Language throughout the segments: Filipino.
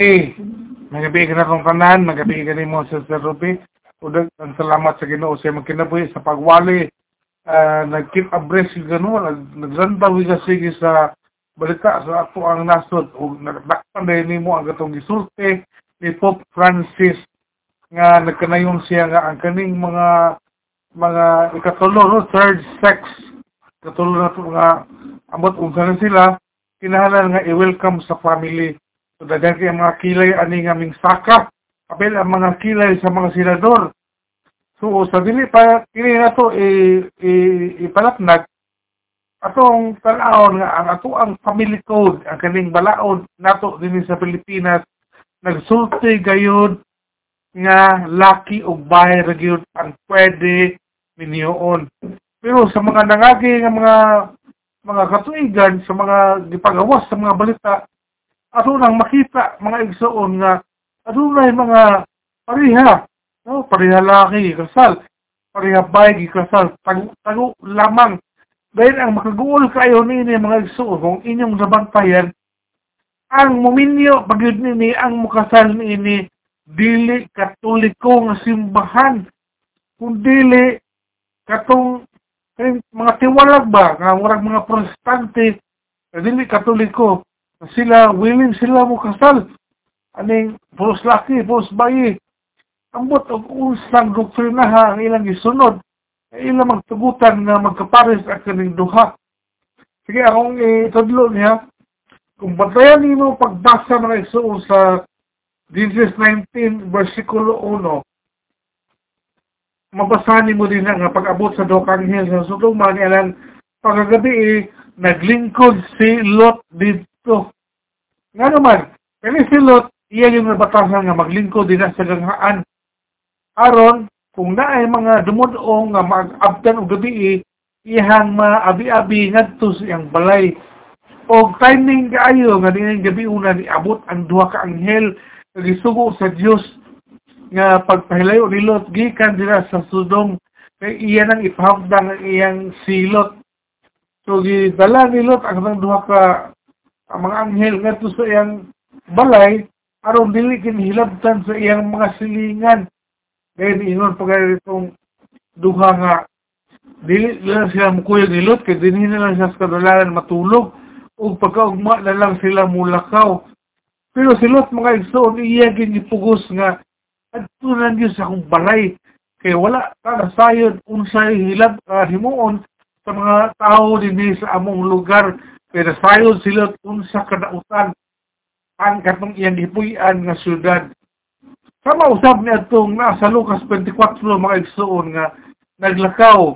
Eh, magabi ka na kong tanan, magabi ka ni mo sa Sir Ruby. Udag, ang salamat sa Ginoo sa mga kinabuhi sa pagwali. Uh, nag-keep abreast yung gano'n, nag nagrandaw yung sige sa balita sa ato ang nasod. O nagdakpan na ni mo ang gatong gisulti ni Pope Francis nga nagkanayon siya nga ang kaning mga mga ikatulo, no? third sex. Katulo na ito nga amot kung saan sila, kinahalan nga i-welcome sa family. So, daghan kay mga kilay ani nga ming saka. Apel ang mga kilay sa mga senador. So, sa dili pa, kini na to, ipalapnag, atong talaon nga, ang ato ang family code, ang kaning balaod nato din sa Pilipinas, nagsulti gayud nga laki o bahay ra gyud ang pwede minioon. Pero sa mga nangagi nga mga mga katuigan sa mga gipagawas sa mga balita ato nang makita mga igsoon nga adunay mga pareha no? Pareha laki kasal pareha bay kasal tago, tago lamang. Dahil ang makaguol kayo nini mga igsoon kung inyong nabantayan ang muminyo pagyud nini ang mukasal nini dili katoliko nga simbahan kung dili katong mga tiwalag ba nga murag mga protestante dili katoliko sila willing sila mo kasal aning puros laki puros bayi. Ambot og unsang doktrinaha ang ilang gisunod ilang magtugutan nga magkapares ang kaning duha. Sige akong itudlo niya. Kung batayan nimo pagbasa ng isuo sa Genesis 19 versikulo 1 mabasahan mo din nga pag-abot sa dokang hill sa Sodoma ni alang pagagabi eh, naglingkod si Lot dito So, nga naman, kani si Lot, iya yung nabatasan nga maglingkod din sa ganghaan. Aron, kung naay mga dumudong nga mag-abdan o gabi, iyang maabi-abi ngadto sa iyang balay. O timing kaayo nga din gabi una ni abot ang duha ka anghel nga gisugo sa Dios nga pagpahilayo ni Lot gikan dira sa Sodom kay iya nang ipahagdang ang iyang silot. So gidala ni Lot ang duha ka ang mga anghel ngadto sa iyang balay aron dili kinhilabtan sa iyang mga silingan. Kaya ingon pagay itong duha nga dili lang sila mukuyog nilot kay dinhi na lang siya sa kadalanan matulog ug pagkaugma na lang sila mulakaw. Pero silot mga igsoon iya ginipugos nga adto na gyud sa akong balay. Kay wala ta nasayod unsay hilab uh, himuon sa mga tao dinhi sa among lugar pero sayod sila unsa kadautan. Ang katong iyang hipuy-an nga syudad. Sama usab ni atong nasa Lucas 24 mga igsoon nga naglakaw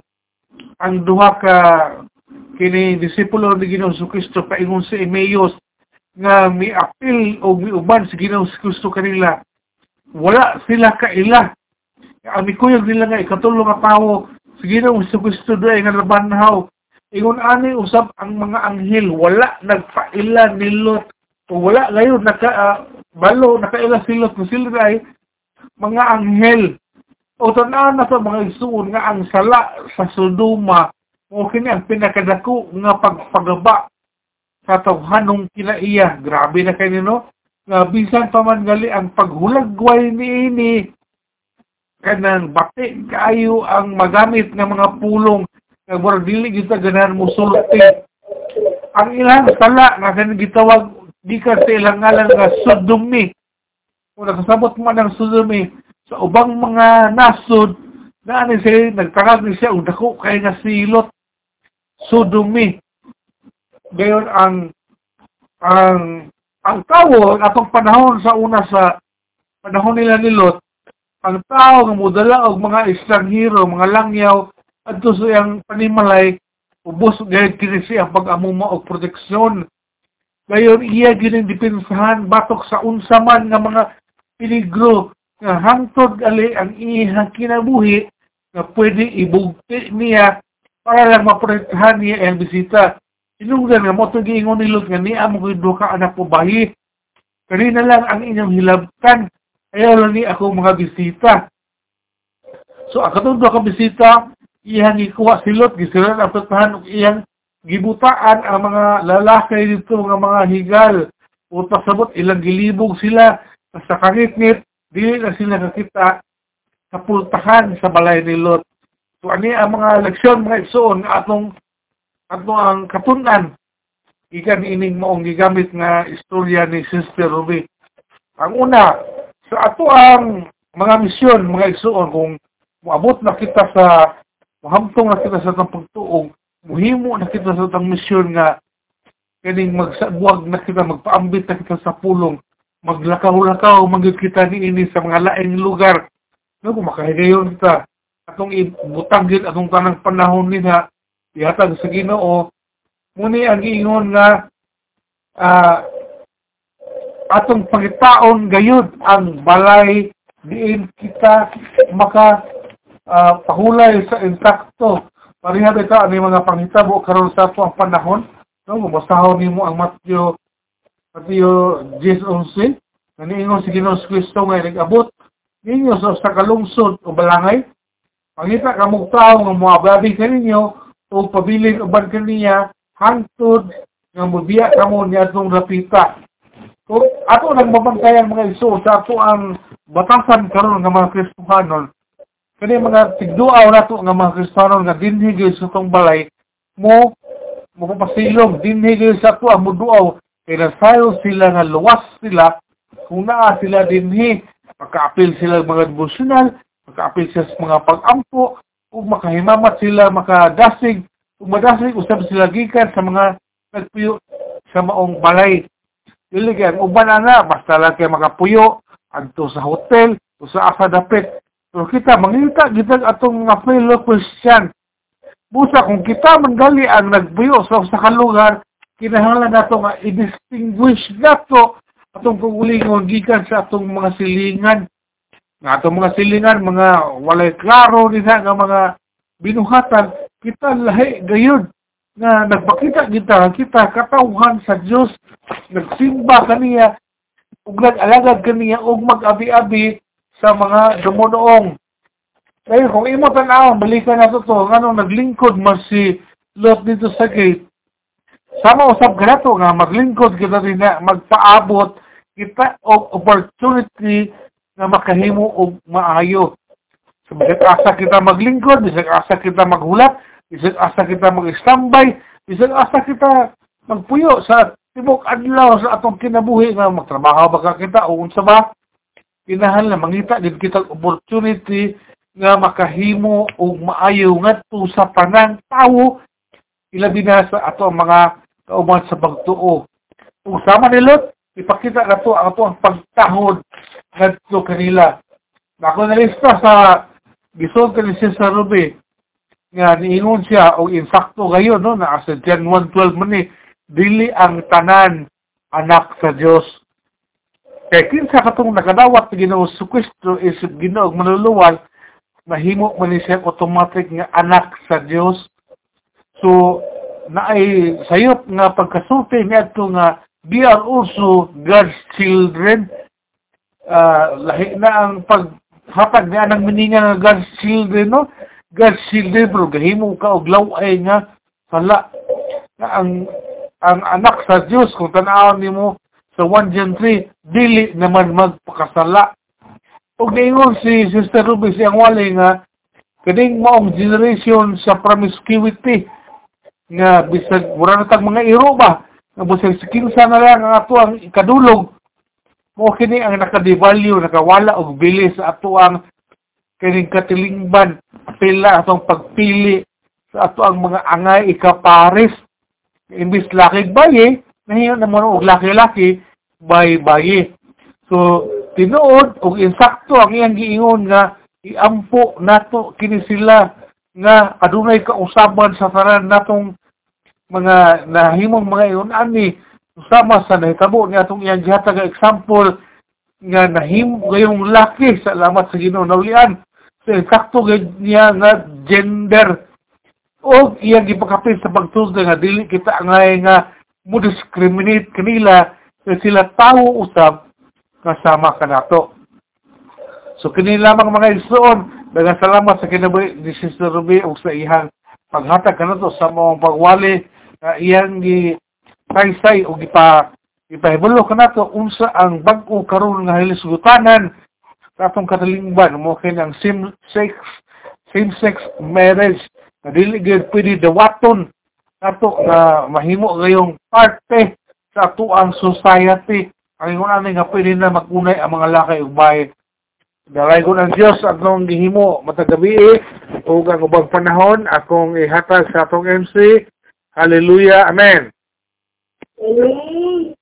ang duha ka kini disipulo ni Ginoo Kristo paingon si Emmaus nga miapil o miuban si Ginoo Kristo kanila. Wala sila kaila ang mikuyog nila nga ikatulo nga tawo si Ginoo Kristo doy nga labanhaw Ingon ani usab ang mga anghel wala nagpaila ni Lot. O wala gayon naka uh, balo nakaila si Lot sila ay mga anghel. O tanan na sa mga isuon nga ang sala sa Sodoma mo kini ang pinakadako nga pagpagaba sa tawhanong kinaiya. Grabe na kay no? Nga bisan pa man gali ang paghulagway niini kanang bati kaayo ang magamit nga mga pulong mura dili kita ganahan mo sulti. Ang ilang sala nga kanang gitawag di ka sa ilang ngalan nga sodomi. Kung nakasabot mo ng sodomi sa ubang mga nasod na ano siya, nagtangag ni siya, dako kay nga silot sodomi. Gayon ang ang ang tao atong panahon sa una sa panahon nila ni Lot, ang tao nga mudala og mga estranghero, mga langyaw adto sa iyang panimalay ubos gayud kini siya pag-amuma og proteksyon gayon iya gining depensahan batok sa unsa man nga mga peligro nga hangtod ali ang iyang kinabuhi nga pwede ibugti niya para lang maprotektahan niya ang bisita. Inunggan nga mo ito giingon ni Lot nga niya mo kuyo ka anak ko bayi. Kanina lang ang inyong hilabtan. Ayaw lang ni ako mga bisita. So, ang katong ka bisita, iyang ikuha silot gisulat ang putahan iyang gibutaan ang mga lalaki dito nga mga higal o pasabot ilang gilibog sila sa kangit-ngit, dili na sila nakita sa pultahan sa balay ni Lot. So ani ang mga leksyon mga igsoon atong atong ang katunan ikan ining maong gigamit nga istorya ni Sister Ruby. Ang una, sa ato ang mga misyon, mga igsoon, kung moabot na kita sa, mahamtong na kita sa itang pagtuog, muhimo na kita sa itang misyon nga, kaning magsabuag na kita, magpaambit na kita sa pulong, maglakaw-lakaw, manggit kita ni ini sa mga laing lugar. No, kung makahigayon kita, atong ibutagin atong tanang panahon nila, ihatag sa ginoo, muni ang ingon nga, uh, atong pangitaon gayud ang balay diin kita maka uh, pahulay sa intakto. Pareha bitaw ani mga panghitabo karon sa ato ang panahon no? Mabasahon nimo ang Matthew Matthew 10:11 naniingon si Ginoong Kristo nga nag-abot ninyo sa sa kalungsod o balangay pangita ka mong tao nga moababi kaninyo o pabilin uban kaniya hangtod nga mubiya kamo niya atong rapita. So, ato nang mabantayan mga iso sa ato ang batasan karon nga mga Kristohanon. Kani mga tigduaw nato nga mga Kristohanon nga dinhi gyud sa tong balay mo mo pasilong dinhi gyud sa ato ang muduaw kay nasayo sila nga luwas sila kung naa sila dinhi makaapil sila mga devotional, makaapil sila sa mga pag-ampo, ug makahimamat sila makadasig, ug madasig usab sila gikan sa mga nagpuyo sa maong balay Dili kay uban ana basta lang kay makapuyo adto sa hotel o sa asa dapit. Pero kita mangita gitag atong mga fellow Christian. Busa kung kita manggali ang nagbuyo sa sa kalugar, kinahanglan nato nga i-distinguish nato atong kugulingon gikan sa atong mga silingan. Nga atong mga silingan, mga walay klaro nila nga mga binuhatan, kita lahi gayud nga nagpakita kita kita katawhan sa Dios nagsimba kaniya ug nag-alagad kaniya ug mag-abi-abi sa mga dumunoong. Kaya kung imo tan-aw balikan nato to ngano naglingkod man si Lot dito sa gate sama usab kanato nga maglingkod kita rin na magpaabot kita og opportunity nga makahimo og maayo. So, asa kita maglingkod bisag asa kita maghulat Bisag asa kita mag-standby, bisag asa kita magpuyo sa tibok adlaw sa atong kinabuhi nga magtrabaho ba kita o unsa ba kinahal na mangita din kita opportunity nga makahimo og maayo ngadto sa panang tawo ilabi na sa ato ang mga kauban sa pagtuo. Ug sama ni Lot ipakita nato ang ato ang pagtahod ngadto kanila. Ako na lista sa Gisod ka ni Cesar Rubi, nga niingon siya o insakto gayon no? Na sa John 1:12 man ni dili ang tanan anak sa Dios kay kinsa katong nakadawat ni Ginoo sa Kristo is Ginoo manluluwal mahimo man siya automatic nga anak sa Dios so naay sayop nga pagkasulti niadto nga we are also God's children. Uh, lahi na ang paghatag ni anang mininga nga God's children no? God silbi pero gahimo ka og laway nga sala na ang ang anak sa Dios kung tan-awon nimo sa 1 John 3 dili naman magpakasala. Ug niingon si Sister Ruby siyang wali nga kaning maong generation sa promiscuity nga bisag mura na mga iro ba? Nga bisag sa kinsa na lang ang ato ang ikadulog. Mo kini ang nakadevalue nakawala og bilis sa ato ang kining katilingban pila atong pagpili sa ato ang mga angay ikapares imbis laki bayi nahiyo naman og laki-laki bayi-bayi. So tinuod og insakto ang iyang giingon nga iampo nato kini sila nga adunay kausaban sa tanan natong mga nahimong mga iyon. Ani usama sa nahitabo ni atong iyang gihatag example nga nahim gayong laki. Salamat sa Ginoo. Naulian so sakto niya nga gender. O iya gipakapit sa pagtusda nga dili kita ngay nga mo discriminate kanila kay sila tawo usab kasama kanato so kini lamang mga igsoon daghang salamat sa kinabuhi ni Sister Ruby ug sa ihang paghatag kanato sa mong pagwali nga iyang gi saysay o gipa ipahibulo ka nato unsa ang bag-o karon nga hilisgutanan sa atong katalingban. Mo ang same sex same sex marriage. Na dili pwede dawaton nato na mahimo gayong parte sa ato society ang ingon ani nga pwede na magunay ang mga lakay ug bahay Dalay ko ng Diyos atong gihimo matagabi o ang ubang panahon akong ihatag sa atong MC. Hallelujah. Amen. Amen.